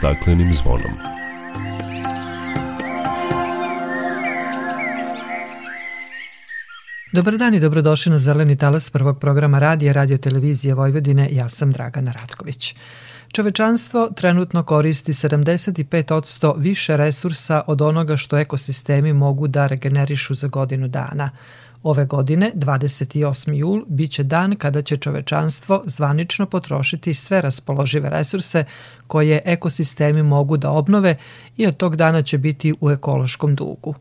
staklenim zvonom. Dobar dan i dobrodošli na Zeleni talas prvog programa radija Radio Televizije Vojvodine. Ja sam Dragana Ratković. Čovečanstvo trenutno koristi 75% više resursa od onoga što ekosistemi mogu da regenerišu za godinu dana. Ove godine, 28. jul, biće dan kada će čovečanstvo zvanično potrošiti sve raspoložive resurse koje ekosistemi mogu da obnove i od tog dana će biti u ekološkom dugu.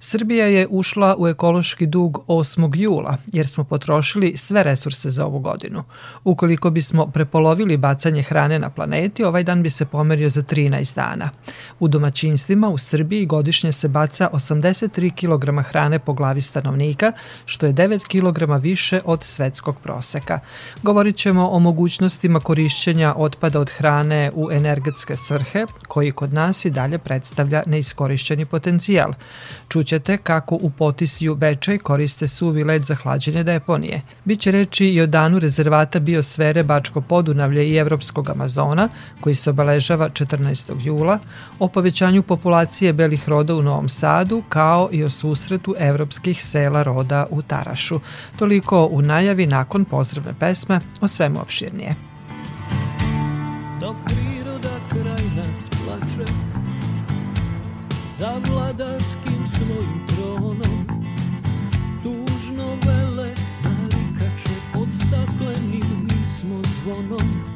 Srbija je ušla u ekološki dug 8. jula jer smo potrošili sve resurse za ovu godinu. Ukoliko bismo prepolovili bacanje hrane na planeti, ovaj dan bi se pomerio za 13 dana. U domaćinstvima u Srbiji godišnje se baca 83 kg hrane po glavi stanovnika, što je 9 kg više od svetskog proseka. Govorit ćemo o mogućnostima korišćenja otpada od hrane u energetske svrhe, koji kod nas i dalje predstavlja neiskorišćeni potencijal. Čućete kako u Potisiju Bečaj koriste suvi led za hlađenje deponije. Biće reči i o danu rezervata biosfere Bačko Podunavlje i Evropskog Amazona, koji se obeležava 14. jula, o povećanju populacije belih roda u Novom Sadu, kao i o susretu evropskih sela roda u Tarašu. Toliko u najavi nakon pozdravne pesme o svemu opširnije. Dok za vladarskim svojim tronom tužno vele narikače pod staklenim smo zvonom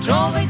Čovek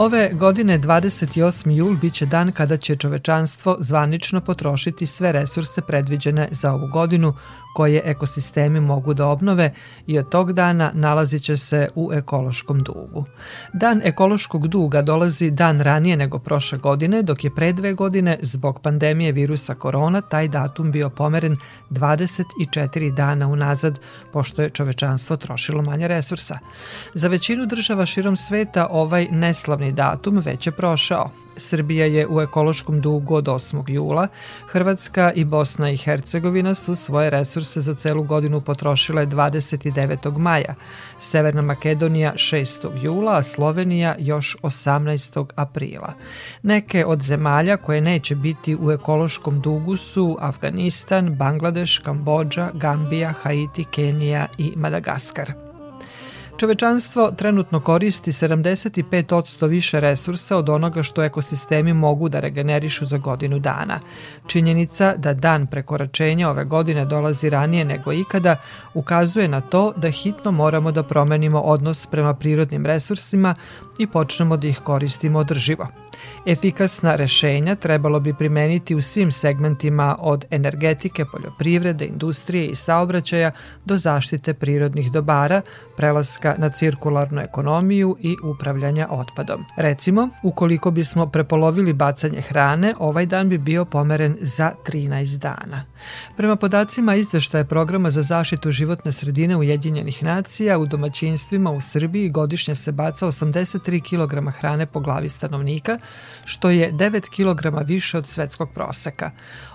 Ove godine 28. jul biće dan kada će čovečanstvo zvanično potrošiti sve resurse predviđene za ovu godinu koje ekosistemi mogu da obnove i od tog dana nalazit će se u ekološkom dugu. Dan ekološkog duga dolazi dan ranije nego prošle godine, dok je pre dve godine zbog pandemije virusa korona taj datum bio pomeren 24 dana unazad, pošto je čovečanstvo trošilo manje resursa. Za većinu država širom sveta ovaj neslavni datum već je prošao. Srbija je u ekološkom dugu od 8. jula, Hrvatska i Bosna i Hercegovina su svoje resurse za celu godinu potrošile 29. maja, Severna Makedonija 6. jula, a Slovenija još 18. aprila. Neke od zemalja koje neće biti u ekološkom dugu su Afganistan, Bangladeš, Kambođa, Gambija, Haiti, Kenija i Madagaskar. Čovečanstvo trenutno koristi 75% više resursa od onoga što ekosistemi mogu da regenerišu za godinu dana. Činjenica da dan prekoračenja ove godine dolazi ranije nego ikada ukazuje na to da hitno moramo da promenimo odnos prema prirodnim resursima i počnemo da ih koristimo održivo. Efikasna rešenja trebalo bi primeniti u svim segmentima od energetike, poljoprivrede, industrije i saobraćaja do zaštite prirodnih dobara, prelaska na cirkularnu ekonomiju i upravljanja otpadom. Recimo, ukoliko bismo prepolovili bacanje hrane, ovaj dan bi bio pomeren za 13 dana. Prema podacima izveštaja programa za zaštitu životne sredine Ujedinjenih nacija, u domaćinstvima u Srbiji godišnje se baca 83 kg hrane po glavi stanovnika, što je 9 kg više od svetskog proseka.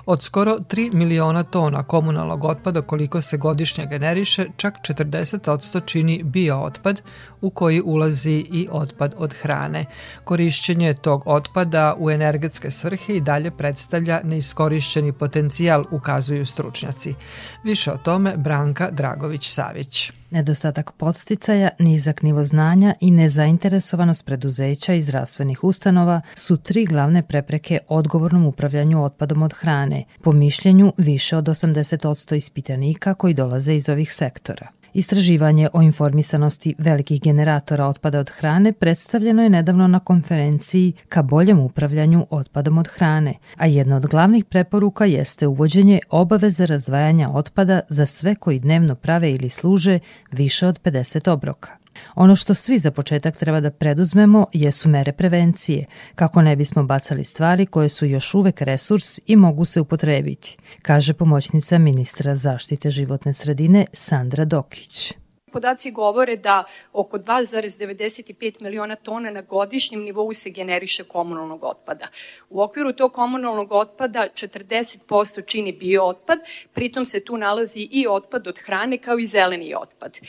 Od skoro 3 miliona tona komunalnog otpada koliko se godišnje generiše, čak 40% čini biootpad u koji ulazi i otpad od hrane. Korišćenje tog otpada u energetske svrhe i dalje predstavlja neiskorišćeni potencijal, ukazuju stručnjaci. Više o tome Branka Dragović-Savić. Nedostatak podsticaja, nizak nivo znanja i nezainteresovanost preduzeća i zdravstvenih ustanova su tri glavne prepreke odgovornom upravljanju otpadom od hrane, po mišljenju više od 80% ispitanika koji dolaze iz ovih sektora. Istraživanje o informisanosti velikih generatora otpada od hrane predstavljeno je nedavno na konferenciji ka boljem upravljanju otpadom od hrane, a jedna od glavnih preporuka jeste uvođenje obaveze razdvajanja otpada za sve koji dnevno prave ili služe više od 50 obroka. Ono što svi za početak treba da preduzmemo jesu mere prevencije, kako ne bismo bacali stvari koje su još uvek resurs i mogu se upotrebiti, kaže pomoćnica ministra zaštite životne sredine Sandra Dokić podaci govore da oko 2,95 miliona tona na godišnjem nivou se generiše komunalnog otpada. U okviru tog komunalnog otpada 40% čini biootpad, pritom se tu nalazi i otpad od hrane kao i zeleni otpad.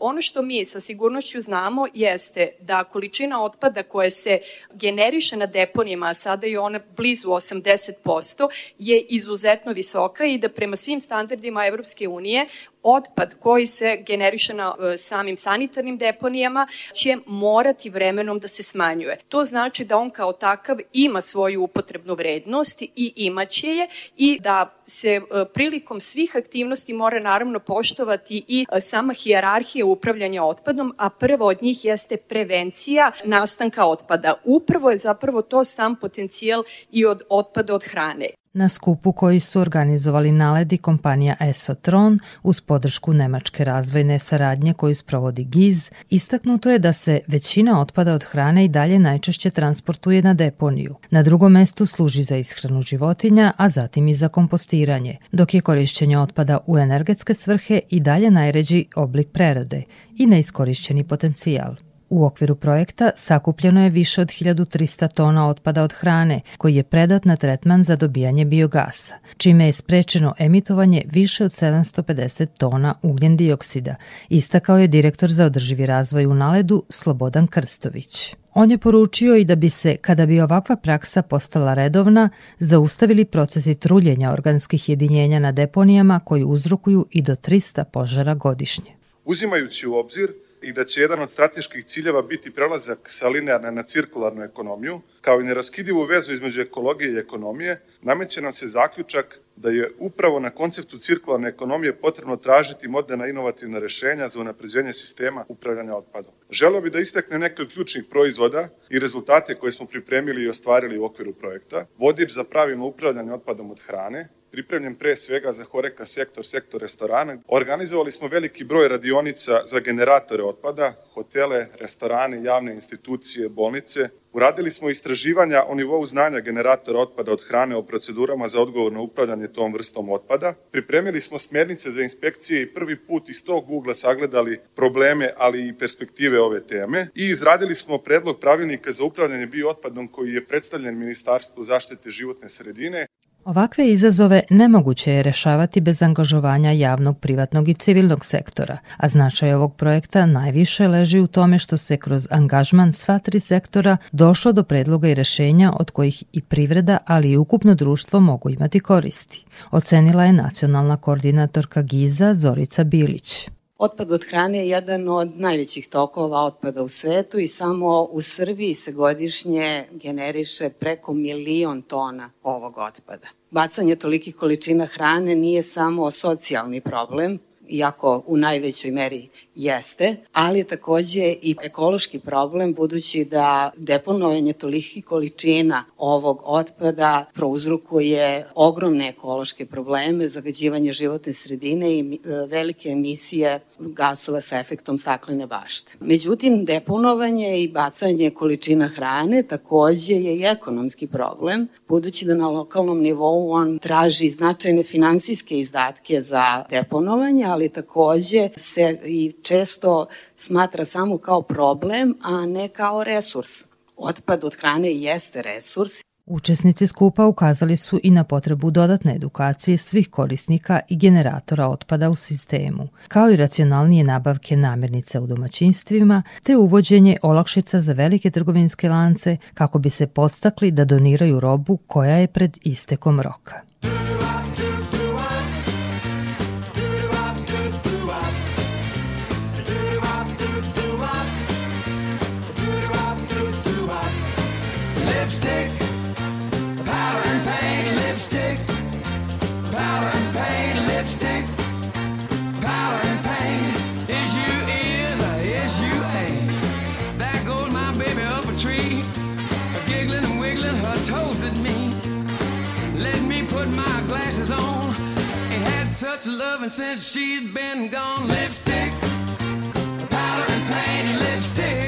Ono što mi sa sigurnošću znamo jeste da količina otpada koja se generiše na deponijama, a sada je ona blizu 80%, je izuzetno visoka i da prema svim standardima Evropske unije otpad koji se generiše na e, samim sanitarnim deponijama će morati vremenom da se smanjuje. To znači da on kao takav ima svoju upotrebnu vrednost i imaće je i da se e, prilikom svih aktivnosti mora naravno poštovati i e, sama hijerarhija upravljanja otpadom, a prvo od njih jeste prevencija nastanka otpada. Upravo je zapravo to sam potencijal i od otpada od hrane. Na skupu koji su organizovali naledi kompanija Esotron uz podršku Nemačke razvojne saradnje koju sprovodi GIZ, istaknuto je da se većina otpada od hrane i dalje najčešće transportuje na deponiju. Na drugom mestu služi za ishranu životinja, a zatim i za kompostiranje, dok je korišćenje otpada u energetske svrhe i dalje najređi oblik prerade i neiskorišćeni potencijal. U okviru projekta sakupljeno je više od 1300 tona otpada od hrane, koji je predat na tretman za dobijanje biogasa, čime je sprečeno emitovanje više od 750 tona ugljen dioksida, istakao je direktor za održivi razvoj u Naledu Slobodan Krstović. On je poručio i da bi se, kada bi ovakva praksa postala redovna, zaustavili procesi truljenja organskih jedinjenja na deponijama koji uzrokuju i do 300 požara godišnje. Uzimajući u obzir i da će jedan od strateških ciljeva biti prelazak sa linearne na cirkularnu ekonomiju, kao i neraskidivu vezu između ekologije i ekonomije, nameće nam se zaključak da je upravo na konceptu cirkularne ekonomije potrebno tražiti moderna inovativna rešenja za unapređenje sistema upravljanja otpadom. Želeo bi da istekne neke od ključnih proizvoda i rezultate koje smo pripremili i ostvarili u okviru projekta. Vodič za pravilno upravljanje otpadom od hrane, pripremljen pre svega za Horeka sektor, sektor restorana. Organizovali smo veliki broj radionica za generatore otpada, hotele, restorane, javne institucije, bolnice. Uradili smo istraživanja o nivou znanja generatora otpada od hrane o procedurama za odgovorno upravljanje tom vrstom otpada. Pripremili smo smernice za inspekcije i prvi put iz tog ugla sagledali probleme, ali i perspektive ove teme i izradili smo predlog pravilnika za upravljanje biootpadom koji je predstavljen Ministarstvu zaštite životne sredine. Ovakve izazove nemoguće je rešavati bez angažovanja javnog, privatnog i civilnog sektora, a značaj ovog projekta najviše leži u tome što se kroz angažman sva tri sektora došlo do predloga i rešenja od kojih i privreda, ali i ukupno društvo mogu imati koristi. Ocenila je nacionalna koordinatorka GIZA Zorica Bilić. Otpad od hrane je jedan od najvećih tokova otpada u svetu i samo u Srbiji se godišnje generiše preko milion tona ovog otpada. Bacanje tolikih količina hrane nije samo socijalni problem, iako u najvećoj meri jeste, ali je takođe i ekološki problem budući da deponovanje tolikih količina ovog otpada prouzrukuje ogromne ekološke probleme, zagađivanje životne sredine i e, velike emisije gasova sa efektom staklene bašte. Međutim, deponovanje i bacanje količina hrane takođe je i ekonomski problem, budući da na lokalnom nivou on traži značajne finansijske izdatke za deponovanje, ali takođe se i često smatra samo kao problem, a ne kao resurs. Otpad od hrane jeste resurs Učesnici skupa ukazali su i na potrebu dodatne edukacije svih korisnika i generatora otpada u sistemu, kao i racionalnije nabavke namirnica u domaćinstvima, te uvođenje olakšica za velike trgovinske lance kako bi se podstakli da doniraju robu koja je pred istekom roka. Such loving since she's been gone. Lipstick, powder and paint, lipstick,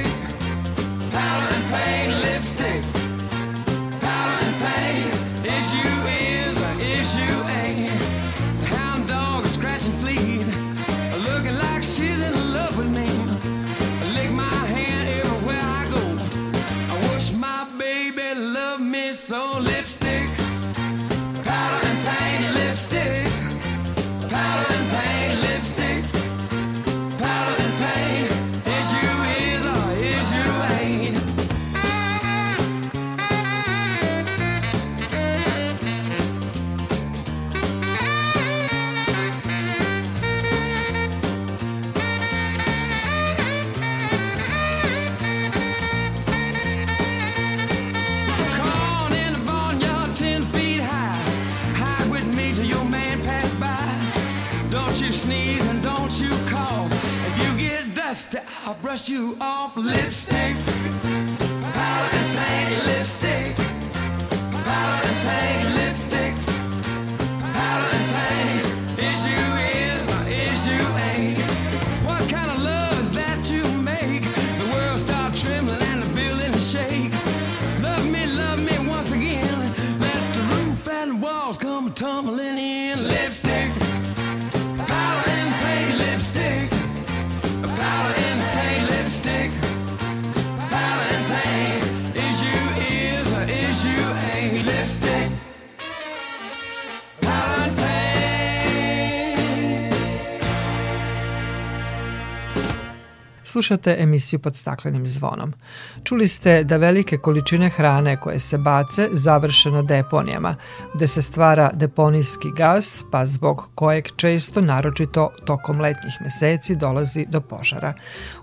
brush you off. Slušate emisiju pod staklenim zvonom. Čuli ste da velike količine hrane koje se bace završe na deponijama, gde se stvara deponijski gas, pa zbog kojeg često, naročito tokom letnjih meseci, dolazi do požara.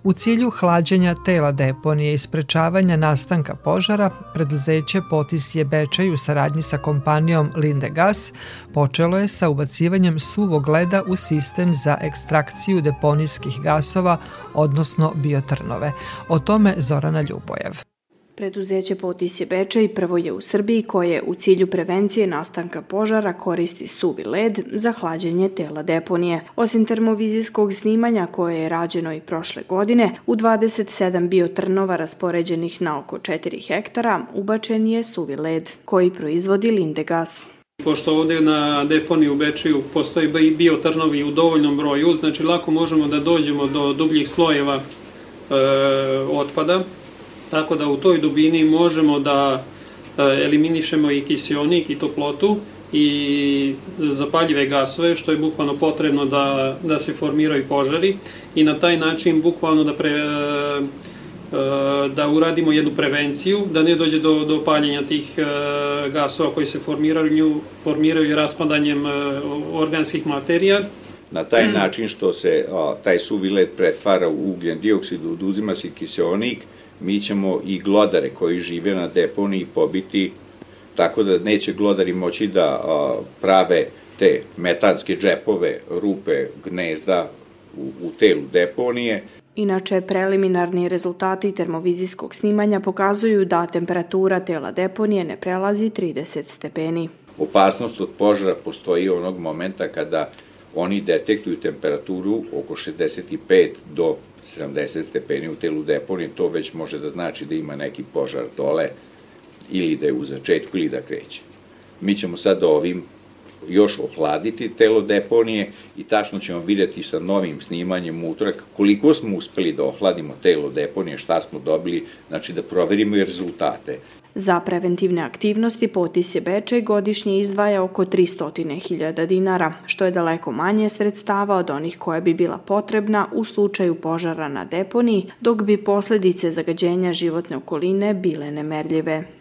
U cilju hlađenja tela deponije i sprečavanja nastanka požara, preduzeće Potis je Bečaj u saradnji sa kompanijom Linde Gas počelo je sa ubacivanjem suvog leda u sistem za ekstrakciju deponijskih gasova, odnosno biotrnove. O tome Zorana Ljubojev. Preduzeće Potisje Bečej prvo je u Srbiji koje u cilju prevencije nastanka požara koristi suvi led za hlađenje tela deponije. Osim termovizijskog snimanja koje je rađeno i prošle godine, u 27 biotrnova raspoređenih na oko 4 hektara ubačen je suvi led koji proizvodi Lindegas. Pošto ovde na deponiji u Bečiju postoji biotrnovi u dovoljnom broju, znači lako možemo da dođemo do dubljih slojeva e, otpada, tako da u toj dubini možemo da e, eliminišemo i kisionik i toplotu i zapaljive gasove, što je bukvalno potrebno da, da se formiraju požari i na taj način bukvalno da pre, E, da uradimo jednu prevenciju, da ne dođe do, do paljenja tih e, gasova koji se formiraju, formiraju raspadanjem e, organskih materija. Na taj mm. način što se a, taj suvi led pretvara u ugljen dioksid, oduzima se kiseonik, mi ćemo i glodare koji žive na deponiji pobiti tako da neće glodari moći da a, prave te metanske džepove, rupe, gnezda u, u telu deponije, Inače, preliminarni rezultati termovizijskog snimanja pokazuju da temperatura tela deponije ne prelazi 30 stepeni. Opasnost od požara postoji onog momenta kada oni detektuju temperaturu oko 65 do 70 stepeni u telu deponije, to već može da znači da ima neki požar dole ili da je u začetku ili da kreće. Mi ćemo sad ovim još ohladiti telo deponije i tačno ćemo videti sa novim snimanjem utrak koliko smo uspeli da ohladimo telo deponije, šta smo dobili, znači da proverimo i rezultate. Za preventivne aktivnosti Potisje Bečej godišnje izdvaja oko 300.000 dinara, što je daleko manje sredstava od onih koja bi bila potrebna u slučaju požara na deponiji, dok bi posledice zagađenja životne okoline bile nemerljive.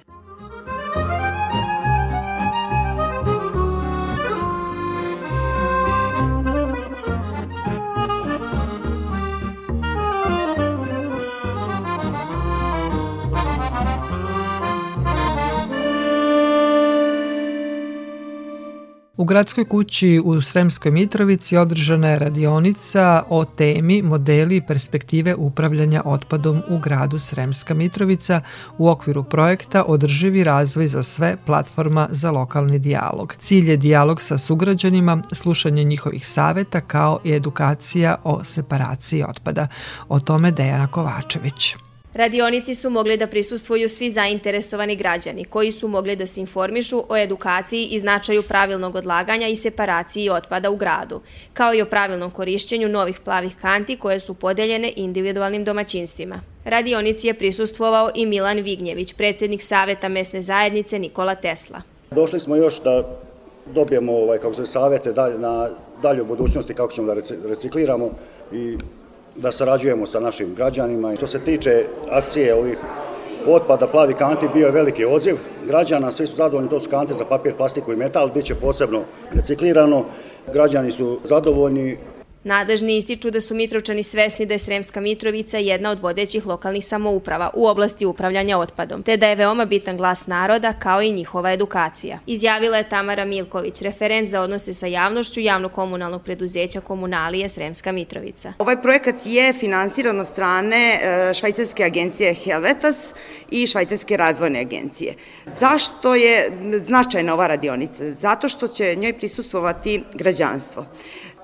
U gradskoj kući u Sremskoj Mitrovici održana je radionica o temi modeli i perspektive upravljanja otpadom u gradu Sremska Mitrovica u okviru projekta Održivi razvoj za sve platforma za lokalni dijalog. Cilj je dijalog sa sugrađanima, slušanje njihovih saveta kao i edukacija o separaciji otpada. O tome Dejana Kovačević. Radionici su mogli da prisustvuju svi zainteresovani građani, koji su mogli da se informišu o edukaciji i značaju pravilnog odlaganja i separaciji otpada u gradu, kao i o pravilnom korišćenju novih plavih kanti koje su podeljene individualnim domaćinstvima. Radionici je prisustvovao i Milan Vignjević, predsednik Saveta mesne zajednice Nikola Tesla. Došli smo još da dobijemo ovaj, kako se savete dalje, na dalje u budućnosti kako ćemo da recikliramo i da sarađujemo sa našim građanima. Što se tiče akcije ovih otpada plavi kanti bio je veliki odziv građana, svi su zadovoljni, to su kante za papir, plastiku i metal, bit će posebno reciklirano, građani su zadovoljni, Nadležni ističu da su Mitrovčani svesni da je Sremska Mitrovica jedna od vodećih lokalnih samouprava u oblasti upravljanja otpadom, te da je veoma bitan glas naroda kao i njihova edukacija. Izjavila je Tamara Milković, referent za odnose sa javnošću javno-komunalnog preduzeća Komunalije Sremska Mitrovica. Ovaj projekat je finansiran od strane e, švajcarske agencije Helvetas i švajcarske razvojne agencije. Zašto je značajna ova radionica? Zato što će njoj prisustovati građanstvo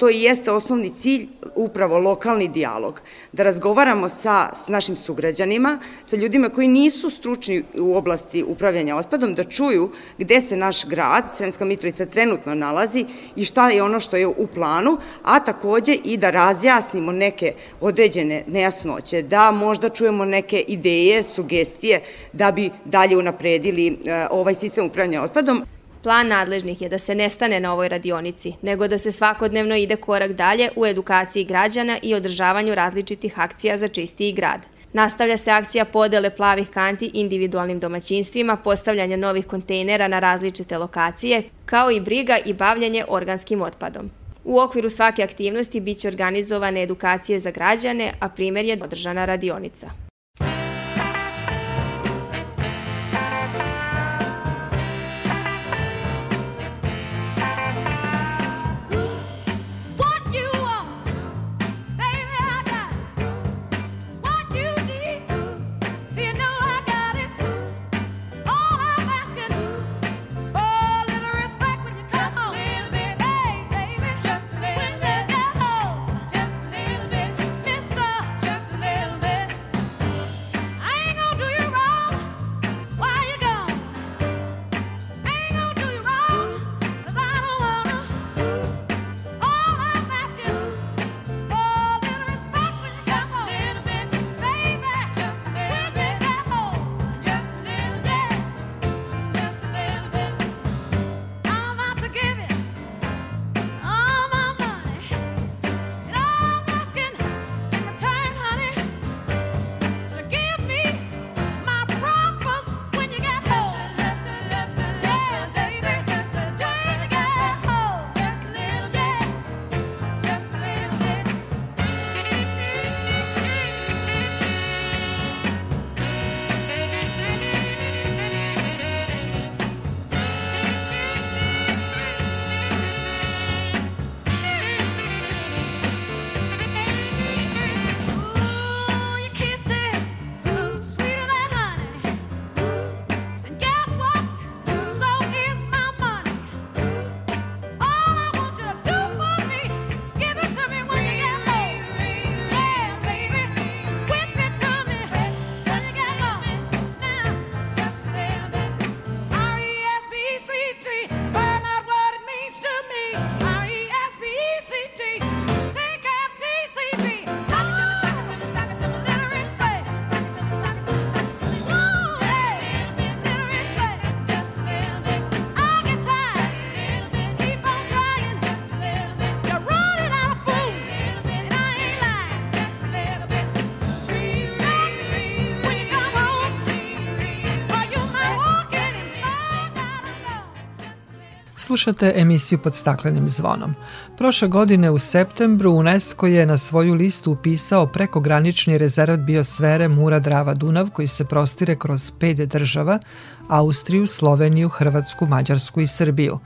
to i jeste osnovni cilj, upravo lokalni dijalog. Da razgovaramo sa našim sugrađanima, sa ljudima koji nisu stručni u oblasti upravljanja otpadom, da čuju gde se naš grad, Sremska Mitrovica, trenutno nalazi i šta je ono što je u planu, a takođe i da razjasnimo neke određene nejasnoće, da možda čujemo neke ideje, sugestije da bi dalje unapredili e, ovaj sistem upravljanja otpadom. Plan nadležnih je da se ne stane na ovoj radionici, nego da se svakodnevno ide korak dalje u edukaciji građana i održavanju različitih akcija za čistiji grad. Nastavlja se akcija podele plavih kanti individualnim domaćinstvima, postavljanja novih kontejnera na različite lokacije, kao i briga i bavljanje organskim otpadom. U okviru svake aktivnosti biće organizovane edukacije za građane, a primer je održana radionica. Slušate emisiju pod staklenim zvonom. Prošle godine u septembru UNESCO je na svoju listu upisao prekogranični rezervat biosfere Mura Drava Dunav koji se prostire kroz pet država, Austriju, Sloveniju, Hrvatsku, Mađarsku i Srbiju.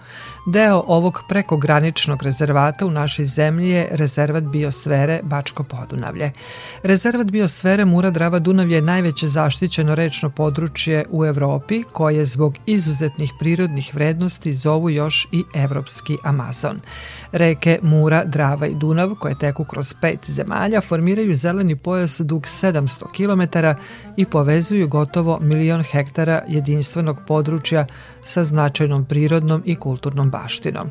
Deo ovog prekograničnog rezervata u našoj zemlji je rezervat biosfere Bačko Podunavlje. Rezervat biosfere Mura Drava Dunav je najveće zaštićeno rečno područje u Evropi koje zbog izuzetnih prirodnih vrednosti zovu još i Evropski Amazon. Reke Mura, Drava i Dunav, koje teku kroz pet zemalja, formiraju zeleni pojas dug 700 km i povezuju gotovo milion hektara jedinstvenog područja sa značajnom prirodnom i kulturnom baštinom.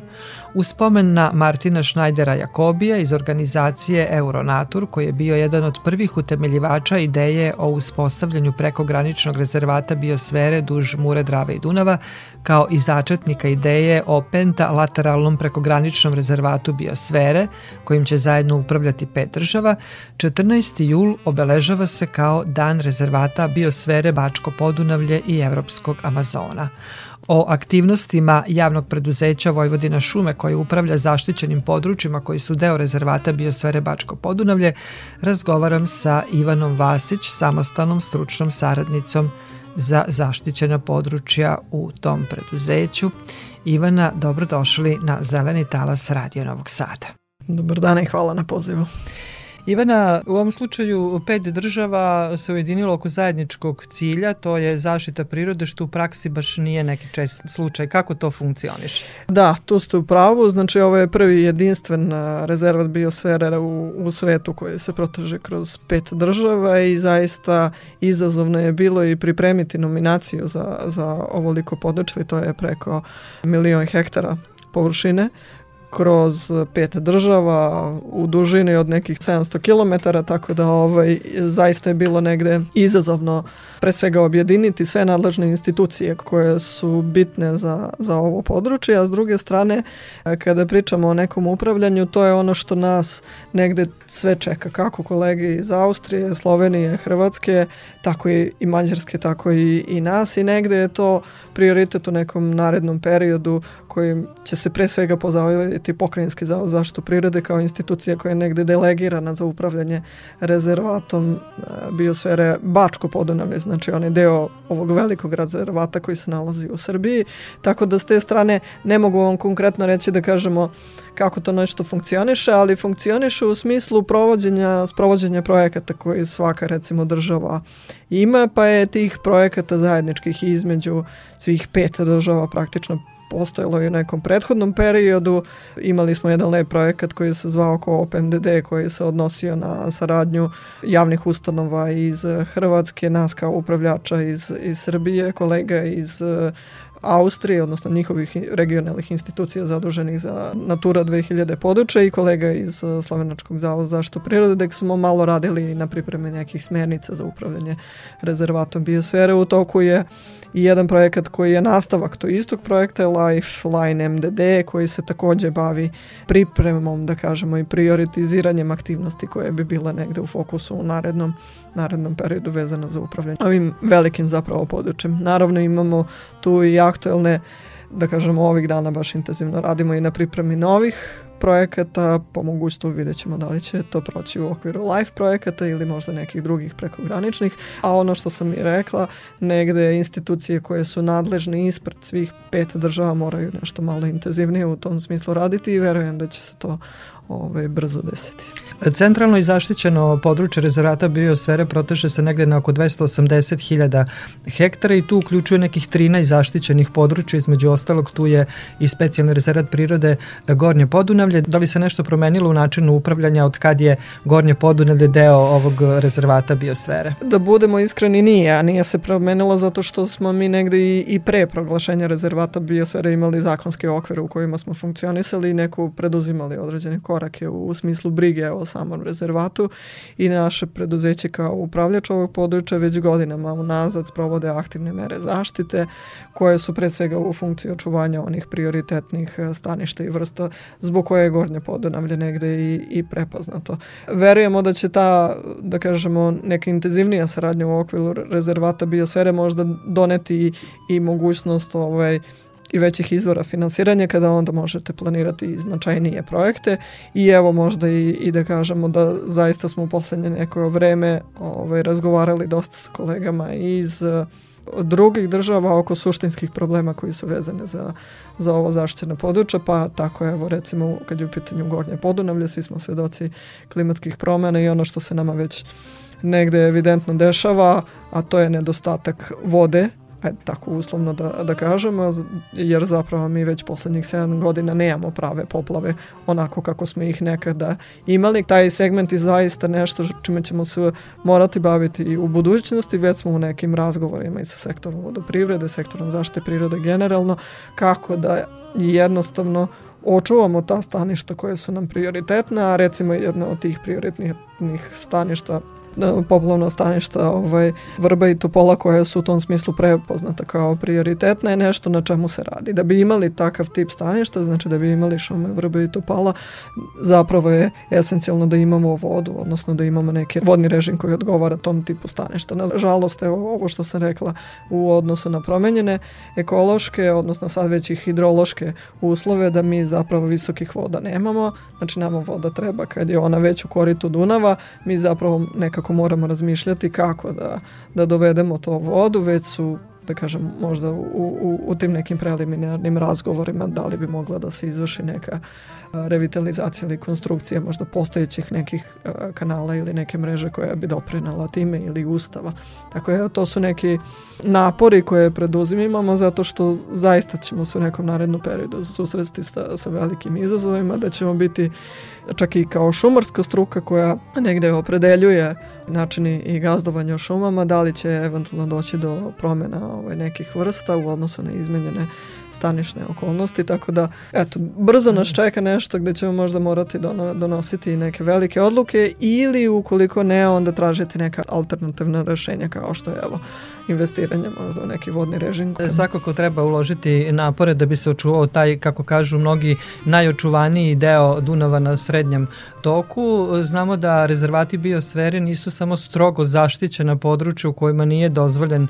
U spomen na Martina Šnajdera Jakobija iz organizacije Euronatur, koji je bio jedan od prvih utemeljivača ideje o uspostavljanju prekograničnog rezervata biosfere duž Mure, Drave i Dunava, kao i začetnika ideje o pentalateralnom prekograničnom rezervatu biosfere, kojim će zajedno upravljati pet država, 14. jul obeležava se kao Dan rezervata biosfere Bačko Podunavlje i Evropskog Amazona o aktivnostima javnog preduzeća Vojvodina šume koje upravlja zaštićenim područjima koji su deo rezervata biosfere Bačko Podunavlje, razgovaram sa Ivanom Vasić, samostalnom stručnom saradnicom za zaštićena područja u tom preduzeću. Ivana, dobrodošli na Zeleni talas Radio Novog Sada. Dobar dan i hvala na pozivu. Ivana, u ovom slučaju pet država se ujedinilo oko zajedničkog cilja, to je zaštita prirode, što u praksi baš nije neki čest slučaj. Kako to funkcioniše? Da, tu ste u pravu. Znači, ovo je prvi jedinstven rezervat biosfere u, u svetu koji se proteže kroz pet država i zaista izazovno je bilo i pripremiti nominaciju za, za ovoliko područje, to je preko milion hektara površine kroz pet država u dužini od nekih 700 km, tako da ovaj, zaista je bilo negde izazovno pre svega objediniti sve nadležne institucije koje su bitne za, za ovo područje, a s druge strane kada pričamo o nekom upravljanju, to je ono što nas negde sve čeka, kako kolege iz Austrije, Slovenije, Hrvatske, tako i, i Mađarske, tako i, i nas. I negde je to prioritet u nekom narednom periodu kojim će se pre svega pozabaviti pokrajinski zavod zaštitu prirode kao institucija koja je negde delegirana za upravljanje rezervatom e, biosfere Bačko podunavlje, znači on je deo ovog velikog rezervata koji se nalazi u Srbiji, tako da s te strane ne mogu vam konkretno reći da kažemo kako to nešto funkcioniše, ali funkcioniše u smislu provođenja, sprovođenja projekata koji svaka recimo država ima, pa je tih projekata zajedničkih između svih pet država praktično postojalo i u nekom prethodnom periodu. Imali smo jedan lep projekat koji se zvao Coop MDD koji se odnosio na saradnju javnih ustanova iz Hrvatske, nas kao upravljača iz, iz Srbije, kolega iz Austrije, odnosno njihovih regionalnih institucija zaduženih za Natura 2000 područja i kolega iz uh, Slovenačkog zavoda za zaštitu prirode, da smo malo radili na pripreme nekih smernica za upravljanje rezervatom biosfere. U toku je i jedan projekat koji je nastavak to istog projekta je Lifeline MDD koji se takođe bavi pripremom, da kažemo, i prioritiziranjem aktivnosti koje bi bile negde u fokusu u narednom, narednom periodu vezano za upravljanje ovim velikim zapravo područjem. Naravno imamo tu i aktuelne da kažemo ovih dana baš intenzivno radimo i na pripremi novih projekata, po mogućstvu vidjet ćemo da li će to proći u okviru live projekata ili možda nekih drugih prekograničnih, a ono što sam i rekla, negde institucije koje su nadležne ispred svih pet država moraju nešto malo intenzivnije u tom smislu raditi i verujem da će se to ovaj, brzo desiti. Centralno i zaštićeno područje rezervata biosfere proteže se negde na oko 280.000 hektara i tu uključuje nekih 13 zaštićenih područja, između ostalog tu je i specijalni rezervat prirode Gornje Podunavlje. Da li se nešto promenilo u načinu upravljanja od kad je Gornje Podunavlje deo ovog rezervata biosfere? Da budemo iskreni nije, a nije se promenilo zato što smo mi negde i, i pre proglašenja rezervata biosfere imali zakonske okvire u kojima smo funkcionisali i neko preduzimali određene korake u, u smislu brige o samom rezervatu i naše preduzeće kao upravljač ovog područja već godinama unazad sprovode aktivne mere zaštite koje su pre svega u funkciji očuvanja onih prioritetnih e, staništa i vrsta zbog koje je Gornje Podunavlje negde i, i prepoznato. Verujemo da će ta, da kažemo, neka intenzivnija saradnja u okviru rezervata biosfere možda doneti i, i mogućnost ovaj, i većih izvora finansiranja kada onda možete planirati značajnije projekte. I evo možda i, i da kažemo da zaista smo u poslednje neko vreme ovaj, razgovarali dosta sa kolegama iz uh, drugih država oko suštinskih problema koji su vezane za, za ovo zaštićeno područje, pa tako evo recimo kad je u pitanju Gornje Podunavlje, svi smo svedoci klimatskih promena i ono što se nama već negde evidentno dešava, a to je nedostatak vode ajde tako uslovno da, da kažemo, jer zapravo mi već poslednjih 7 godina nemamo prave poplave onako kako smo ih nekada imali. Taj segment je zaista nešto čime ćemo se morati baviti i u budućnosti, već smo u nekim razgovorima i sa sektorom vodoprivrede, sektorom zaštite prirode generalno, kako da jednostavno očuvamo ta staništa koje su nam prioritetna, a recimo jedno od tih prioritnih staništa poplavna staništa ovaj, Vrba i Topola koja su u tom smislu prepoznata kao prioritetna je nešto na čemu se radi. Da bi imali takav tip staništa, znači da bi imali šume Vrba i Topola, zapravo je esencijalno da imamo vodu, odnosno da imamo neki vodni režim koji odgovara tom tipu staništa. Nažalost, evo ovo što sam rekla u odnosu na promenjene ekološke, odnosno sad već i hidrološke uslove da mi zapravo visokih voda nemamo, znači nama voda treba kad je ona već u koritu Dunava, mi zapravo nekako svakako moramo razmišljati kako da, da dovedemo to vodu, već su da kažem, možda u, u, u tim nekim preliminarnim razgovorima da li bi mogla da se izvrši neka revitalizacija ili konstrukcija možda postojećih nekih kanala ili neke mreže koja bi doprinala time ili ustava. Tako je, to su neki napori koje preduzimamo zato što zaista ćemo se u nekom narednom periodu susresti sa, sa velikim izazovima, da ćemo biti čak i kao šumarska struka koja negde opredeljuje načini i gazdovanja o šumama, da li će eventualno doći do promena ovaj, nekih vrsta u odnosu na izmenjene stanišne okolnosti, tako da eto, brzo nas čeka nešto gde ćemo možda morati donositi neke velike odluke ili ukoliko ne, onda tražiti neka alternativna rešenja kao što je evo investiranje možda u neki vodni režim. E, svakako treba uložiti napore da bi se očuvao taj, kako kažu mnogi, najočuvaniji deo Dunava na średnim toku. Znamo da rezervati biosfere nisu samo strogo zaštićena područja u kojima nije dozvoljen uh,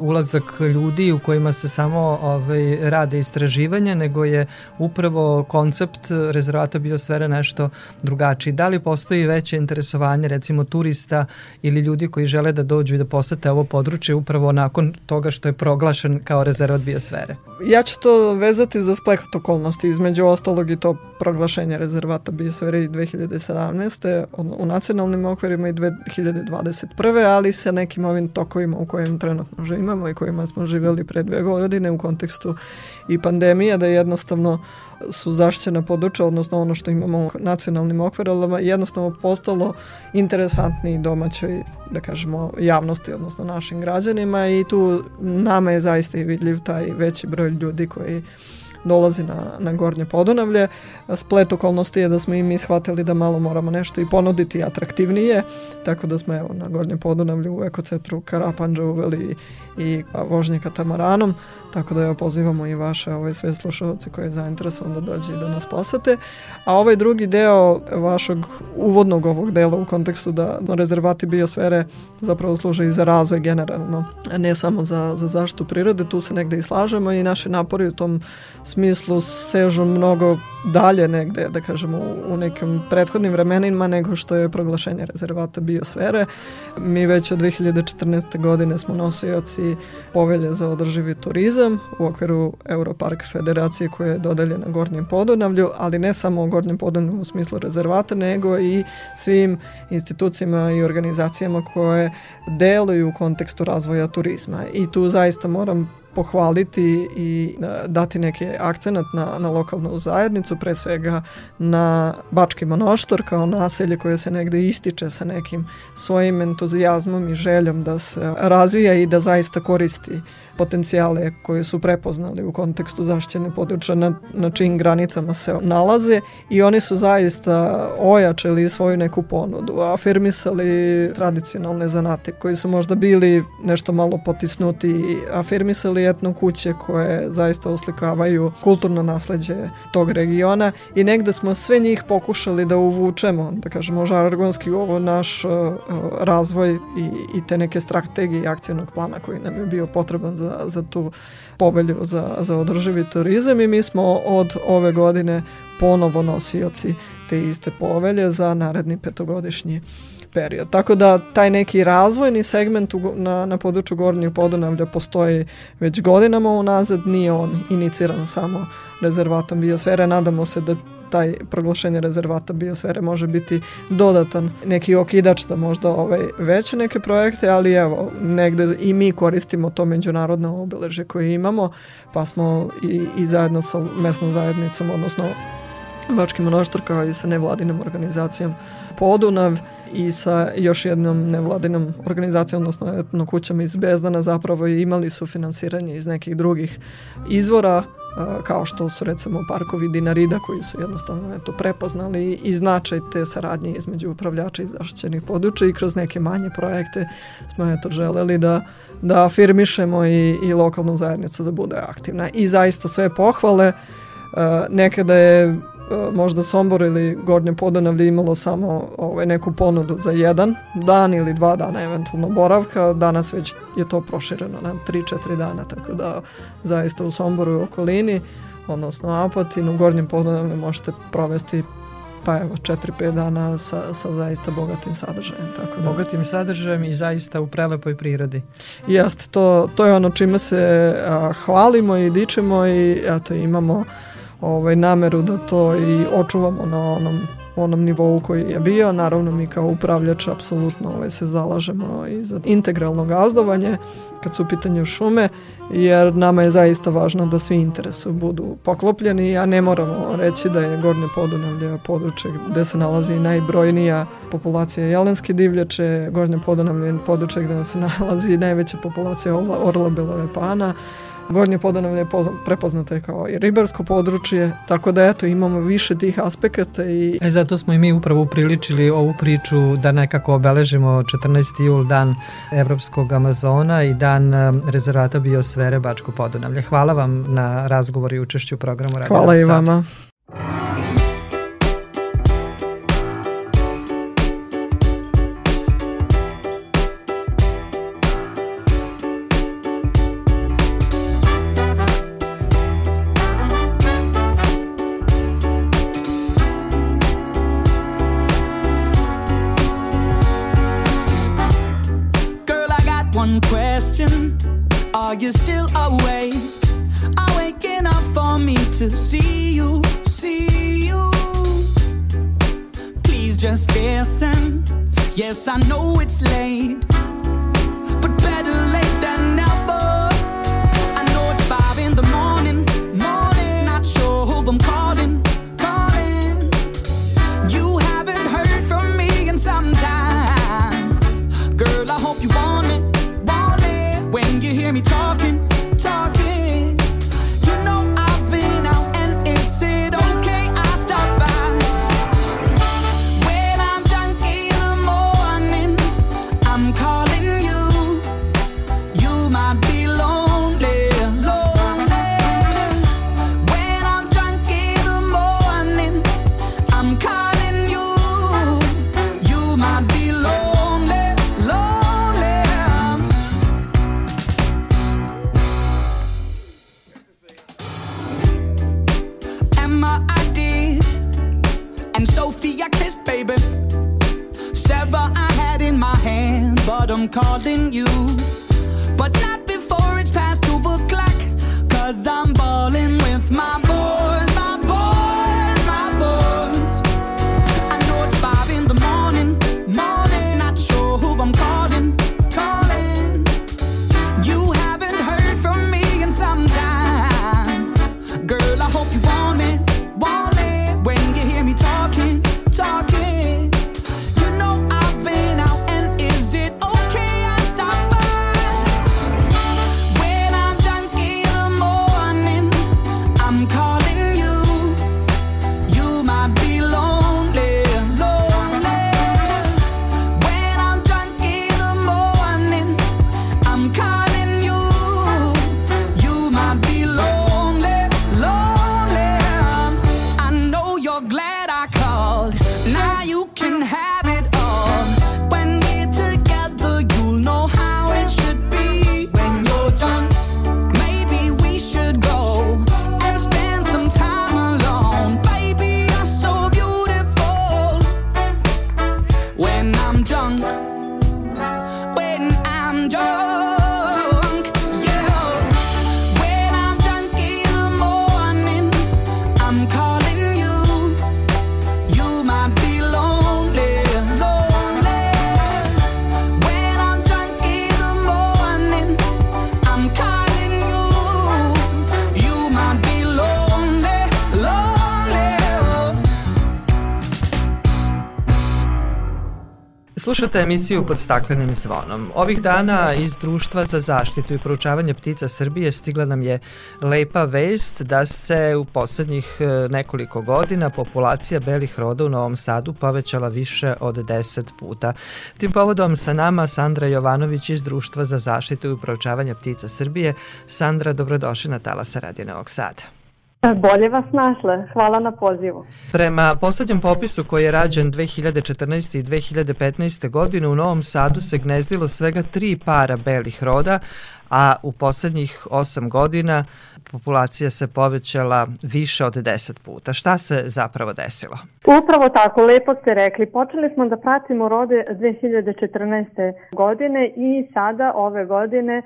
ulazak ljudi u kojima se samo ovaj, rade istraživanja, nego je upravo koncept rezervata biosfere nešto drugačiji. Da li postoji veće interesovanje recimo turista ili ljudi koji žele da dođu i da posete ovo područje upravo nakon toga što je proglašen kao rezervat biosfere? Ja ću to vezati za splehat okolnosti, između ostalog i to proglašenje rezervata biosfere 2017. u nacionalnim okvirima i 2021. ali sa nekim ovim tokovima u kojim trenutno živimo i kojima smo živjeli pre dve godine u kontekstu i pandemija, da jednostavno su zaštićena područja, odnosno ono što imamo u nacionalnim okvirama, jednostavno postalo interesantni domaćoj, da kažemo, javnosti, odnosno našim građanima i tu nama je zaista i vidljiv taj veći broj ljudi koji dolazi na, na Gornje Podunavlje. Splet okolnosti je da smo i mi shvatili da malo moramo nešto i ponuditi atraktivnije, tako da smo evo na Gornjem Podunavlju u ekocentru Karapanđa uveli i vožnje katamaranom, tako da ja pozivamo i vaše ove sve slušalce koje je zainteresovan da dođe i da nas posete. A ovaj drugi deo vašeg uvodnog ovog dela u kontekstu da rezervati biosfere zapravo služe i za razvoj generalno, ne samo za, za zaštitu prirode, tu se negde i slažemo i naše napori u tom smislu sežu mnogo dalje negde, da kažemo, u, nekim prethodnim vremenima nego što je proglašenje rezervata biosfere. Mi već od 2014. godine smo nosioci povelje za održivi turizam u okviru Europark federacije koja je dodeljena Gornjem Podunavlju, ali ne samo u Gornjem Podunavlju u smislu rezervata, nego i svim institucijama i organizacijama koje deluju u kontekstu razvoja turizma. I tu zaista moram pohvaliti i e, dati neki akcenat na, na lokalnu zajednicu, pre svega na Bački monoštor kao naselje koje se negde ističe sa nekim svojim entuzijazmom i željom da se razvija i da zaista koristi potencijale koje su prepoznali u kontekstu zaštićene područja na, na čim granicama se nalaze i oni su zaista ojačali svoju neku ponudu, afirmisali tradicionalne zanate koji su možda bili nešto malo potisnuti, afirmisali etno kuće koje zaista uslikavaju kulturno nasleđe tog regiona i negde smo sve njih pokušali da uvučemo, da kažemo žargonski u ovo naš uh, razvoj i, i te neke strategije akcijnog plana koji nam je bio potreban za, za tu povelju za, za održivi turizam i mi smo od ove godine ponovo nosioci te iste povelje za naredni petogodišnji period. Tako da taj neki razvojni segment u, na, na području Gornjih Podunavlja postoji već godinama unazad, nije on iniciran samo rezervatom biosfere. Nadamo se da taj proglašenje rezervata biosfere može biti dodatan neki okidač za možda ovaj veće neke projekte, ali evo, negde i mi koristimo to međunarodno obeleže koje imamo, pa smo i, i zajedno sa mesnom zajednicom, odnosno Bačkim monoštor kao i sa nevladinom organizacijom Podunav i sa još jednom nevladinom organizacijom, odnosno etno kućama iz Bezdana zapravo imali su finansiranje iz nekih drugih izvora kao što su recimo parkovi Dinarida koji su jednostavno eto, prepoznali i značaj te saradnje između upravljača i zaštićenih područja i kroz neke manje projekte smo eto želeli da, da afirmišemo i, i lokalnu zajednicu da bude aktivna. I zaista sve pohvale, nekada je možda Sombor ili Gornje Podonavlje imalo samo ovaj, neku ponudu za jedan dan ili dva dana eventualno boravka, danas već je to prošireno na 3-4 dana, tako da zaista u Somboru i okolini, odnosno Apatinu, Gornjem Podonavlje možete provesti pa evo 4-5 dana sa, sa zaista bogatim sadržajem. Tako da. Bogatim sadržajem i zaista u prelepoj prirodi. Jeste, to, to je ono čime se a, hvalimo i dičemo i eto imamo ovaj, nameru da to i očuvamo na onom onom nivou koji je bio. Naravno mi kao upravljač apsolutno ovaj, se zalažemo i za integralno gazdovanje kad su u pitanju šume, jer nama je zaista važno da svi interesu budu poklopljeni, a ne moramo reći da je Gornje Podunavlje područje gde se nalazi najbrojnija populacija jelenske divljače, Gornje Podunavlje područje gde se nalazi najveća populacija orla belorepana, Gornje Podunavlje je prepoznato kao i ribarsko područje, tako da eto imamo više tih aspekata. I... E, zato smo i mi upravo upriličili ovu priču da nekako obeležimo 14. jul, dan Evropskog Amazona i dan rezervata biosfere Bačko Podunavlje. Hvala vam na razgovor i učešću u programu Radio Hvala i vama. Slušate emisiju pod staklenim zvonom. Ovih dana iz Društva za zaštitu i proučavanje ptica Srbije stigla nam je lepa vest da se u poslednjih e, nekoliko godina populacija belih roda u Novom Sadu povećala više od 10 puta. Tim povodom sa nama Sandra Jovanović iz Društva za zaštitu i proučavanje ptica Srbije. Sandra, dobrodošli na Talasa Radio Novog Sada. Bolje vas našle. Hvala na pozivu. Prema poslednjem popisu koji je rađen 2014. i 2015. godine u Novom Sadu se gnezdilo svega tri para belih roda, a u poslednjih osam godina populacija se povećala više od 10 puta. Šta se zapravo desilo? Upravo tako, lepo ste rekli. Počeli smo da pratimo rode 2014. godine i sada ove godine e,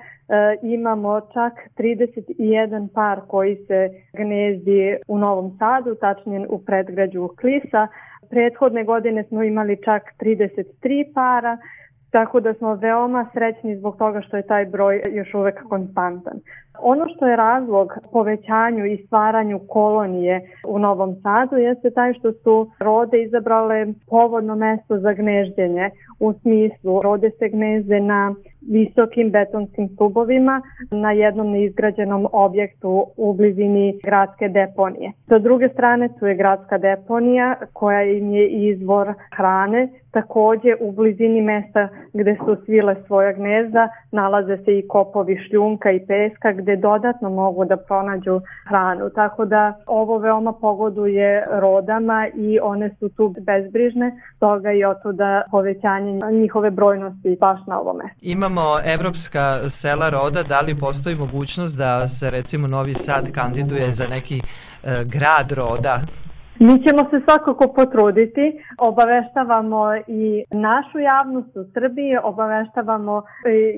imamo čak 31 par koji se gnezdi u Novom Sadu, tačnije u predgrađu Klisa. Prethodne godine smo imali čak 33 para, tako da smo veoma srećni zbog toga što je taj broj još uvek konstantan. Ono što je razlog povećanju i stvaranju kolonije u Novom Sadu jeste taj što su rode izabrale povodno mesto za gnežđenje u smislu rode se gnezde na visokim betonskim stubovima na jednom neizgrađenom objektu u blizini gradske deponije. Sa druge strane tu je gradska deponija koja im je izvor hrane, takođe u blizini mesta gde su svile svoja gnezda nalaze se i kopovi šljunka i peska gde dodatno mogu da pronađu hranu. Tako da ovo veoma pogoduje rodama i one su tu bezbrižne, toga i otuda povećanje njihove brojnosti baš na ovome. Imamo evropska sela roda, da li postoji mogućnost da se recimo Novi Sad kandiduje za neki e, grad roda? Mi ćemo se svakako potruditi, obaveštavamo i našu javnost u Srbiji, obaveštavamo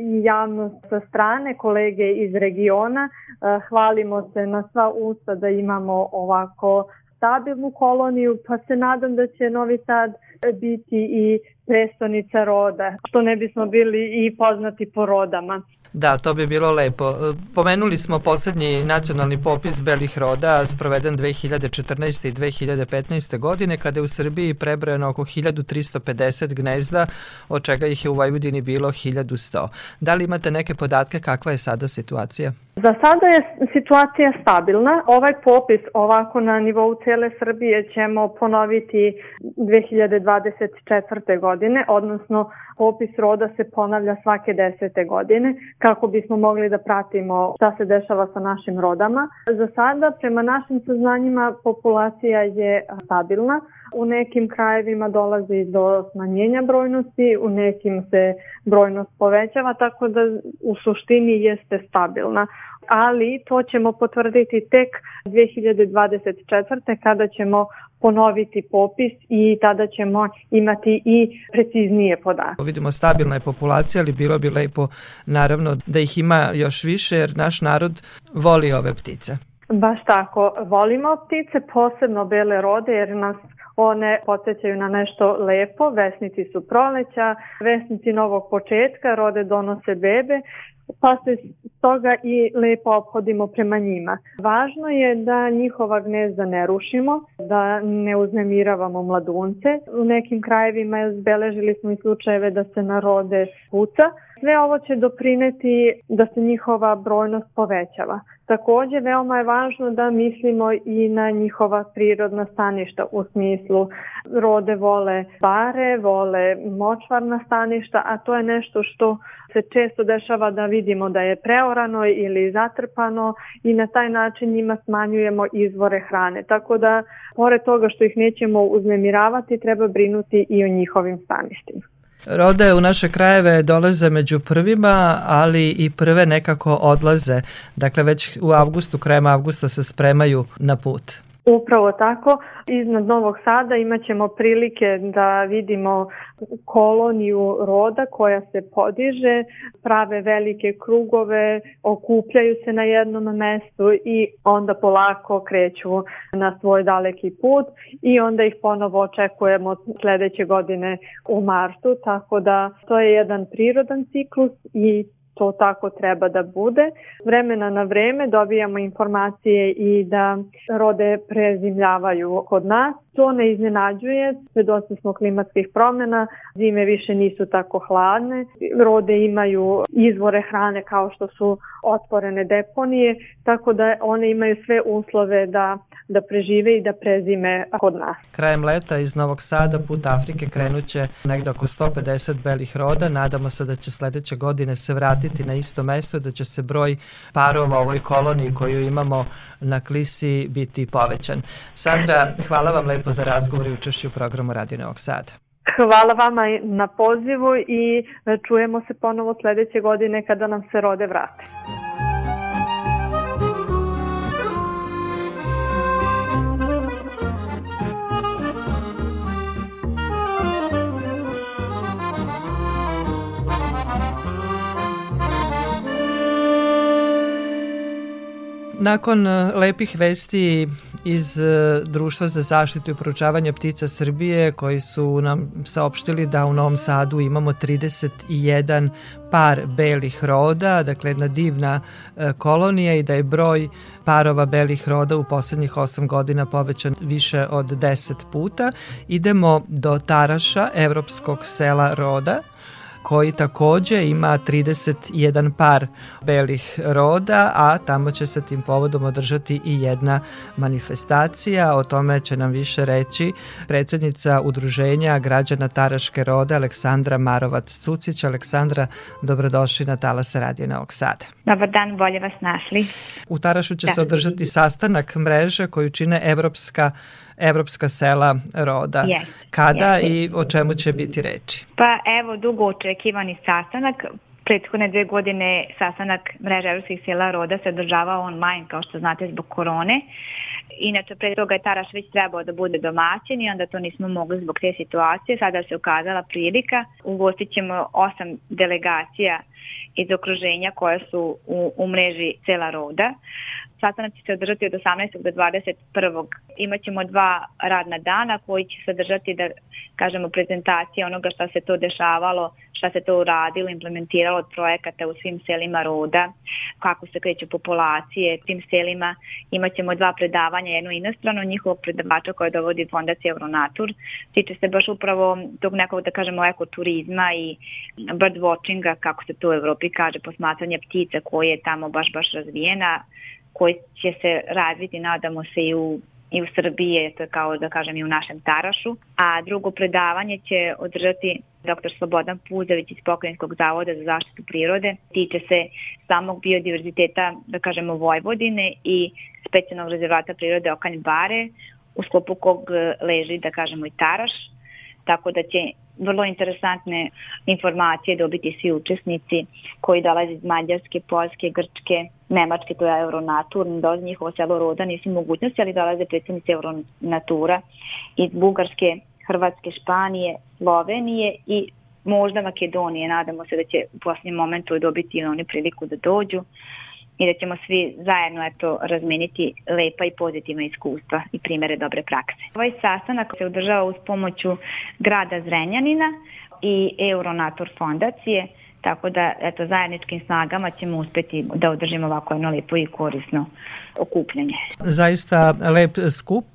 i javnost sa strane, kolege iz regiona, e, hvalimo se na sva usta da imamo ovako stabilnu koloniju, pa se nadam da će Novi Sad biti i prestonica roda, što ne bismo bili i poznati po rodama. Da, to bi bilo lepo. Pomenuli smo poslednji nacionalni popis belih roda sproveden 2014. i 2015. godine kada je u Srbiji prebrojeno oko 1350 gnezda, od čega ih je u Vojvodini bilo 1100. Da li imate neke podatke kakva je sada situacija? Za sada je situacija stabilna. Ovaj popis ovako na nivou cele Srbije ćemo ponoviti 2024. godine, odnosno popis roda se ponavlja svake desete godine kako bismo mogli da pratimo šta se dešava sa našim rodama. Za sada, prema našim saznanjima, populacija je stabilna. U nekim krajevima dolazi do smanjenja brojnosti, u nekim se brojnost povećava, tako da u suštini jeste stabilna ali to ćemo potvrditi tek 2024. kada ćemo ponoviti popis i tada ćemo imati i preciznije podatke. Vidimo stabilna je populacija, ali bilo bi lepo naravno da ih ima još više jer naš narod voli ove ptice. Baš tako, volimo ptice, posebno bele rode jer nas one podsjećaju na nešto lepo, vesnici su proleća, vesnici novog početka, rode donose bebe pa se stoga i lepo obhodimo prema njima. Važno je da njihova gnezda ne rušimo, da ne uznemiravamo mladunce. U nekim krajevima zbeležili smo i slučajeve da se narode puca. Sve ovo će doprineti da se njihova brojnost povećava. Takođe, veoma je važno da mislimo i na njihova prirodna staništa u smislu rode vole bare, vole močvarna staništa, a to je nešto što se često dešava da vidimo da je preorano ili zatrpano i na taj način njima smanjujemo izvore hrane. Tako da, pored toga što ih nećemo uznemiravati, treba brinuti i o njihovim staništima. Rode u naše krajeve dolaze među prvima, ali i prve nekako odlaze. Dakle, već u avgustu, krajem avgusta se spremaju na put. Upravo tako. Iznad Novog Sada imat ćemo prilike da vidimo koloniju roda koja se podiže, prave velike krugove, okupljaju se na jednom mestu i onda polako kreću na svoj daleki put i onda ih ponovo očekujemo sledeće godine u martu, tako da to je jedan prirodan ciklus i to tako treba da bude. Vremena na vreme dobijamo informacije i da rode prezimljavaju kod nas. To ne iznenađuje, svedoci smo klimatskih promena, zime više nisu tako hladne, rode imaju izvore hrane kao što su otvorene deponije, tako da one imaju sve uslove da da prežive i da prezime kod nas. Krajem leta iz Novog Sada put Afrike krenuće negde oko 150 belih roda. Nadamo se da će sledeće godine se vratiti na isto mesto, da će se broj parova ovoj koloniji koju imamo na Klisi biti povećan. Sandra, hvala vam lepo za razgovor i učešću u programu Radio Novog Sada. Hvala vama na pozivu i čujemo se ponovo sledeće godine kada nam se rode vrate. Nakon e, lepih vesti iz e, Društva za zaštitu i proučavanje ptica Srbije koji su nam saopštili da u Novom Sadu imamo 31 par belih roda, dakle jedna divna e, kolonija i da je broj parova belih roda u poslednjih 8 godina povećan više od 10 puta. Idemo do Taraša, evropskog sela roda, koji takođe ima 31 par belih roda, a tamo će se tim povodom održati i jedna manifestacija. O tome će nam više reći predsednica Udruženja građana Taraške rode Aleksandra Marovac-Cucić. Aleksandra, dobrodošli na Talasa Radio Novog Sada. Dobar dan, bolje vas našli. U Tarašu će da. se održati sastanak mreže koju čine Evropska Evropska sela roda. Yes, Kada yes. i o čemu će biti reči? Pa evo, dugo očekivani sastanak. Prethodne dve godine sastanak mreže Evropskih sela roda se održavao online, kao što znate, zbog korone. Inače, pre toga je Taraš već trebao da bude domaćin i onda to nismo mogli zbog te situacije. Sada se ukazala prilika. Ugostit ćemo osam delegacija iz okruženja koja su u, u mreži Cela Roda. Sastanak će se održati od 18. do 21. Imaćemo dva radna dana koji će sadržati da kažemo prezentacije onoga šta se to dešavalo, šta se to uradilo, implementiralo od projekata u svim selima roda, kako se kreću populacije tim selima. Imaćemo dva predavanja, jedno inostrano, njihovog predavača koje dovodi fondacija Euronatur. Tiče se baš upravo tog nekog, da kažemo, ekoturizma i bird watchinga, kako se to u Evropi kaže, posmatranje ptica koje je tamo baš baš razvijena koji će se razviti, nadamo se, i u i u Srbiji, to je kao da kažem i u našem Tarašu. A drugo predavanje će održati dr. Slobodan Puzević iz Pokrajinskog zavoda za zaštitu prirode. Tiče se samog biodiverziteta, da kažemo, Vojvodine i specijalnog rezervata prirode Okanj Bare, u sklopu kog leži, da kažemo, i Taraš. Tako da će vrlo interesantne informacije dobiti svi učesnici koji dolaze iz Mađarske, Poljske, Grčke, Nemačke, to je Euronatur, dolaze njihovo selo Roda, nisu mogućnosti, ali dolaze predsednici Euronatura iz Bugarske, Hrvatske, Španije, Slovenije i možda Makedonije. Nadamo se da će u posljednjem momentu dobiti oni priliku da dođu i da ćemo svi zajedno eto, razmeniti lepa i pozitivna iskustva i primere dobre prakse. Ovaj sastanak se održava uz pomoću grada Zrenjanina i Euronator fondacije, tako da eto, zajedničkim snagama ćemo uspeti da održimo ovako jedno lepo i korisno okupljanje. Zaista lep skup,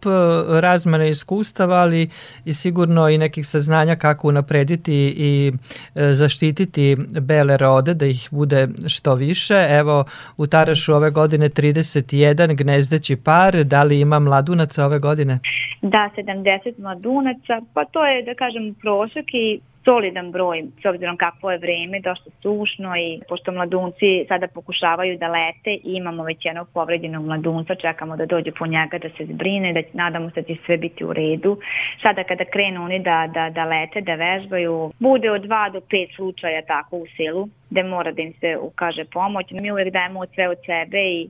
razmene iskustava, ali i sigurno i nekih saznanja kako unaprediti i e, zaštititi bele rode, da ih bude što više. Evo, u Tarašu ove godine 31 gnezdeći par, da li ima mladunaca ove godine? Da, 70 mladunaca, pa to je, da kažem, prošak i solidan broj, s obzirom kakvo je vreme, dosta sušno i pošto mladunci sada pokušavaju da lete i imamo već jednog povređenog mladunca, čekamo da dođe po njega da se zbrine, da nadamo se da će sve biti u redu. Sada kada krenu oni da, da, da lete, da vežbaju, bude od dva do pet slučaja tako u selu, gde mora da im se ukaže pomoć. Mi uvek dajemo sve od sebe i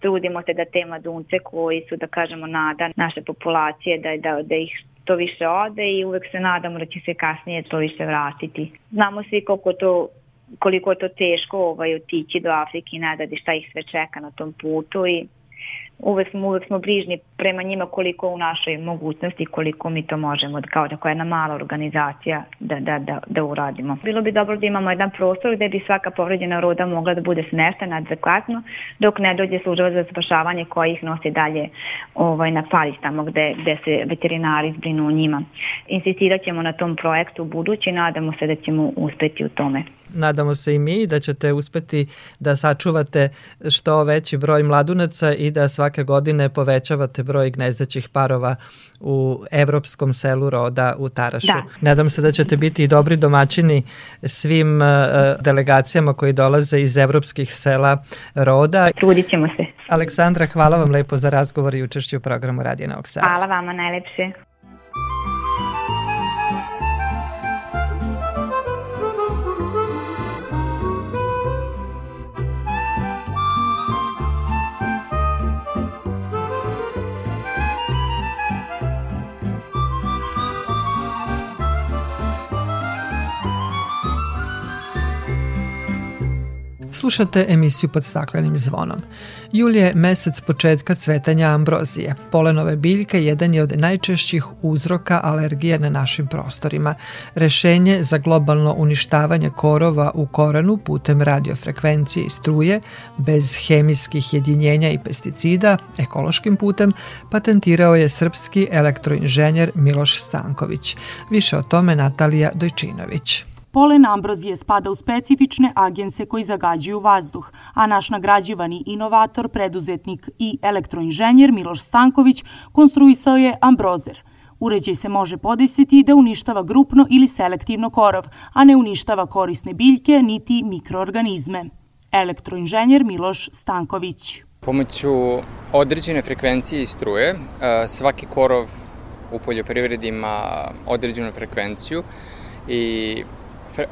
trudimo se da te mladunce koji su, da kažemo, nada naše populacije, da, da, da ih to više ode i uvek se nadamo da će se kasnije to više vratiti. Znamo svi koliko to koliko je to teško ovaj, otići do Afrike i nadati šta ih sve čeka na tom putu i uvek uvek smo brižni prema njima koliko u našoj mogućnosti, koliko mi to možemo, kao da koja jedna mala organizacija da, da, da, da uradimo. Bilo bi dobro da imamo jedan prostor gde bi svaka povređena roda mogla da bude smeštena adekvatno, dok ne dođe služba za spašavanje koji ih nosi dalje ovaj, na Paris, tamo gde, gde se veterinari zbrinu o njima. Insistirat ćemo na tom projektu u budući, nadamo se da ćemo uspeti u tome nadamo se i mi da ćete uspeti da sačuvate što veći broj mladunaca i da svake godine povećavate broj gnezdećih parova u evropskom selu roda u Tarašu. Da. Nadam se da ćete biti i dobri domaćini svim uh, delegacijama koji dolaze iz evropskih sela roda. Trudit ćemo se. Aleksandra, hvala vam lepo za razgovor i učešću u programu Radija Novog Sada. Hvala vama najlepše. Slušate emisiju pod staklenim zvonom. Jul je mesec početka cvetanja ambrozije. Polenove biljke jedan je od najčešćih uzroka alergije na našim prostorima. Rešenje za globalno uništavanje korova u koranu putem radiofrekvencije i struje, bez hemijskih jedinjenja i pesticida, ekološkim putem, patentirao je srpski elektroinženjer Miloš Stanković. Više o tome Natalija Dojčinović. Polen ambrozije spada u specifične agense koji zagađuju vazduh, a naš nagrađivani inovator, preduzetnik i elektroinženjer Miloš Stanković konstruisao je ambrozer – Uređaj se može podesiti da uništava grupno ili selektivno korov, a ne uništava korisne biljke niti mikroorganizme. Elektroinženjer Miloš Stanković. Pomoću određene frekvencije i struje svaki korov u poljoprivredi ima određenu frekvenciju i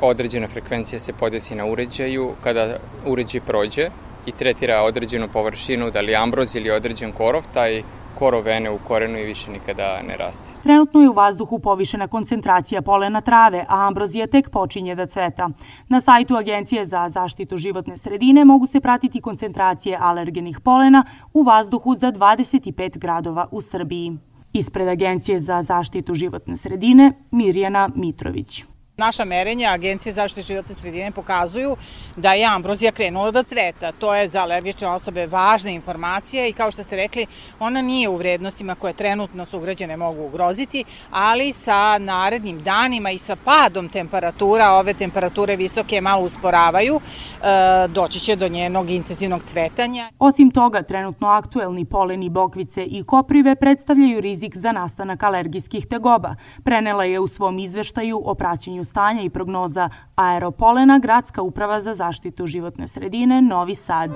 određena frekvencija se podesi na uređaju. Kada uređaj prođe i tretira određenu površinu, da li ambroz ili određen korov, taj korov vene u korenu i više nikada ne raste. Trenutno je u vazduhu povišena koncentracija polena trave, a ambrozija tek počinje da cveta. Na sajtu Agencije za zaštitu životne sredine mogu se pratiti koncentracije alergenih polena u vazduhu za 25 gradova u Srbiji. Ispred Agencije za zaštitu životne sredine Mirjana Mitrović. Naša merenja Agencije zaštite životne sredine pokazuju da je ambrozija krenula da cveta. To je za alergične osobe važna informacija i kao što ste rekli, ona nije u vrednostima koje trenutno su ugrađene mogu ugroziti, ali sa narednim danima i sa padom temperatura, ove temperature visoke malo usporavaju, e, doći će do njenog intenzivnog cvetanja. Osim toga, trenutno aktuelni poleni bokvice i koprive predstavljaju rizik za nastanak alergijskih tegoba. Prenela je u svom izveštaju o praćenju stanja i prognoza aeropolena Gradska uprava za zaštitu životne sredine Novi Sad.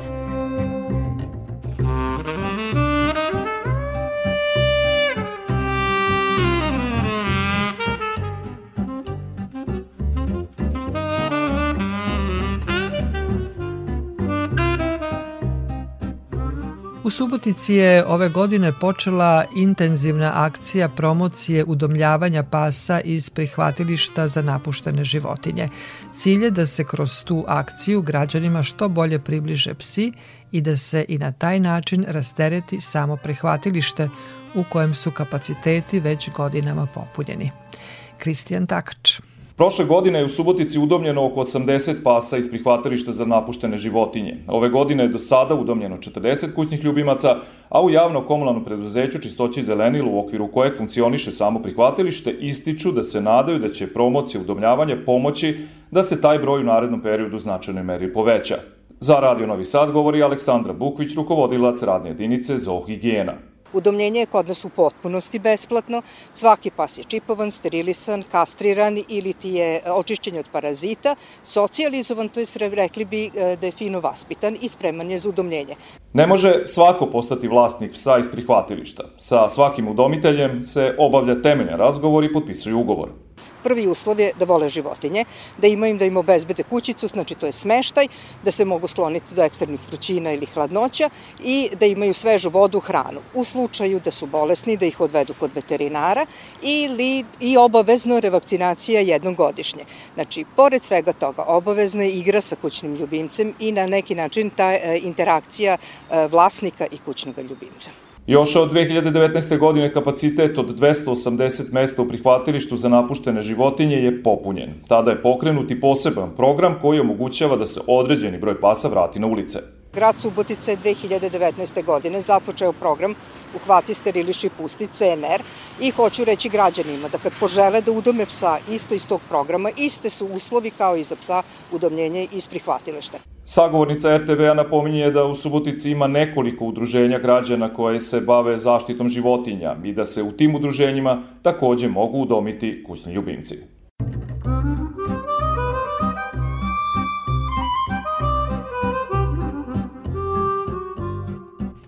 U Subotici je ove godine počela intenzivna akcija promocije udomljavanja pasa iz prihvatilišta za napuštene životinje. Cilj je da se kroz tu akciju građanima što bolje približe psi i da se i na taj način rastereti samo prihvatilište u kojem su kapaciteti već godinama popunjeni. Kristijan Takač. Prošle godine je u Subotici udomljeno oko 80 pasa iz prihvatilišta za napuštene životinje. Ove godine je do sada udomljeno 40 kućnih ljubimaca, a u javno komunalnom preduzeću Čistoći zelenilo u okviru kojeg funkcioniše samo prihvatilište ističu da se nadaju da će promocija udomljavanja pomoći da se taj broj u narednom periodu značajnoj meri poveća. Za Radio Novi Sad govori Aleksandra Bukvić, rukovodilac radne jedinice Zoohigijena. Udomljenje je kod nas u potpunosti besplatno. Svaki pas je čipovan, sterilisan, kastriran ili ti je očišćen od parazita, socijalizovan, to je rekli bi e, da je fino vaspitan i spreman je za udomljenje. Ne može svako postati vlasnik psa iz prihvatilišta. Sa svakim udomiteljem se obavlja temeljan razgovor i potpisuju ugovor. Prvi uslov je da vole životinje, da imaju da im obezbede kućicu, znači to je smeštaj, da se mogu skloniti do ekstremnih vrućina ili hladnoća i da imaju svežu vodu, hranu. U slučaju da su bolesni, da ih odvedu kod veterinara ili i obavezno revakcinacija jednom godišnje. Znači, pored svega toga, obavezna je igra sa kućnim ljubimcem i na neki način ta e, interakcija e, vlasnika i kućnog ljubimca. Još od 2019. godine kapacitet od 280 mesta u prihvatilištu za napuštene životinje je popunjen. Tada je pokrenut i poseban program koji omogućava da se određeni broj pasa vrati na ulice. Grad Subotica je 2019. godine započeo program Uhvati, steriliši, pusti CNR i hoću reći građanima da kad požele da udome psa isto iz tog programa, iste su uslovi kao i za psa udomljenje iz prihvatilišta. Sagovornica RTV-a napominje da u Subotici ima nekoliko udruženja građana koje se bave zaštitom životinja i da se u tim udruženjima takođe mogu udomiti kućni ljubimci.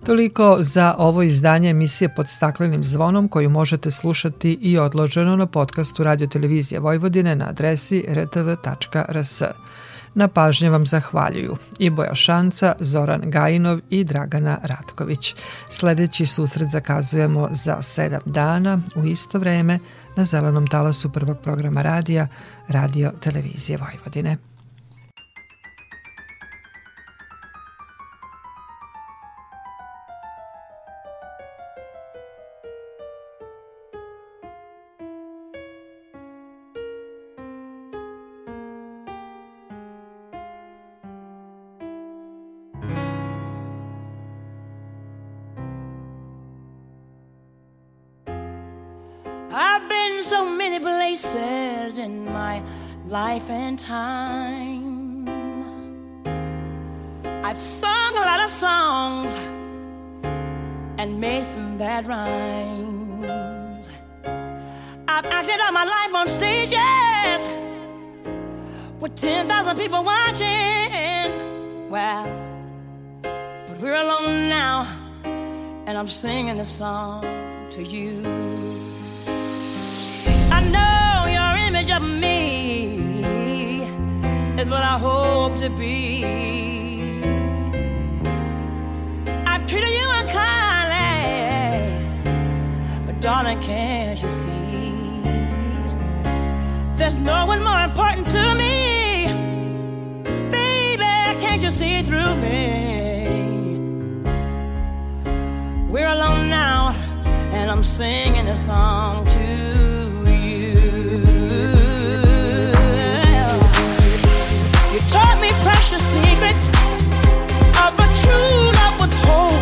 Toliko za ovo izdanje emisije pod staklenim zvonom koju možete slušati i odloženo na podcastu Radio Televizije Vojvodine na adresi rtv.rs. Na pažnje vam zahvaljuju i Boja Šanca, Zoran Gajinov i Dragana Ratković. Sledeći susret zakazujemo za sedam dana u isto vreme na zelenom talasu prvog programa radija Radio Televizije Vojvodine. Life and time. I've sung a lot of songs and made some bad rhymes. I've acted out my life on stages with 10,000 people watching. Well, but we're alone now, and I'm singing this song to you. Is what I hope to be. I've treated you unkindly, but darling, can't you see? There's no one more important to me. Baby, can't you see through me? We're alone now, and I'm singing a song to hold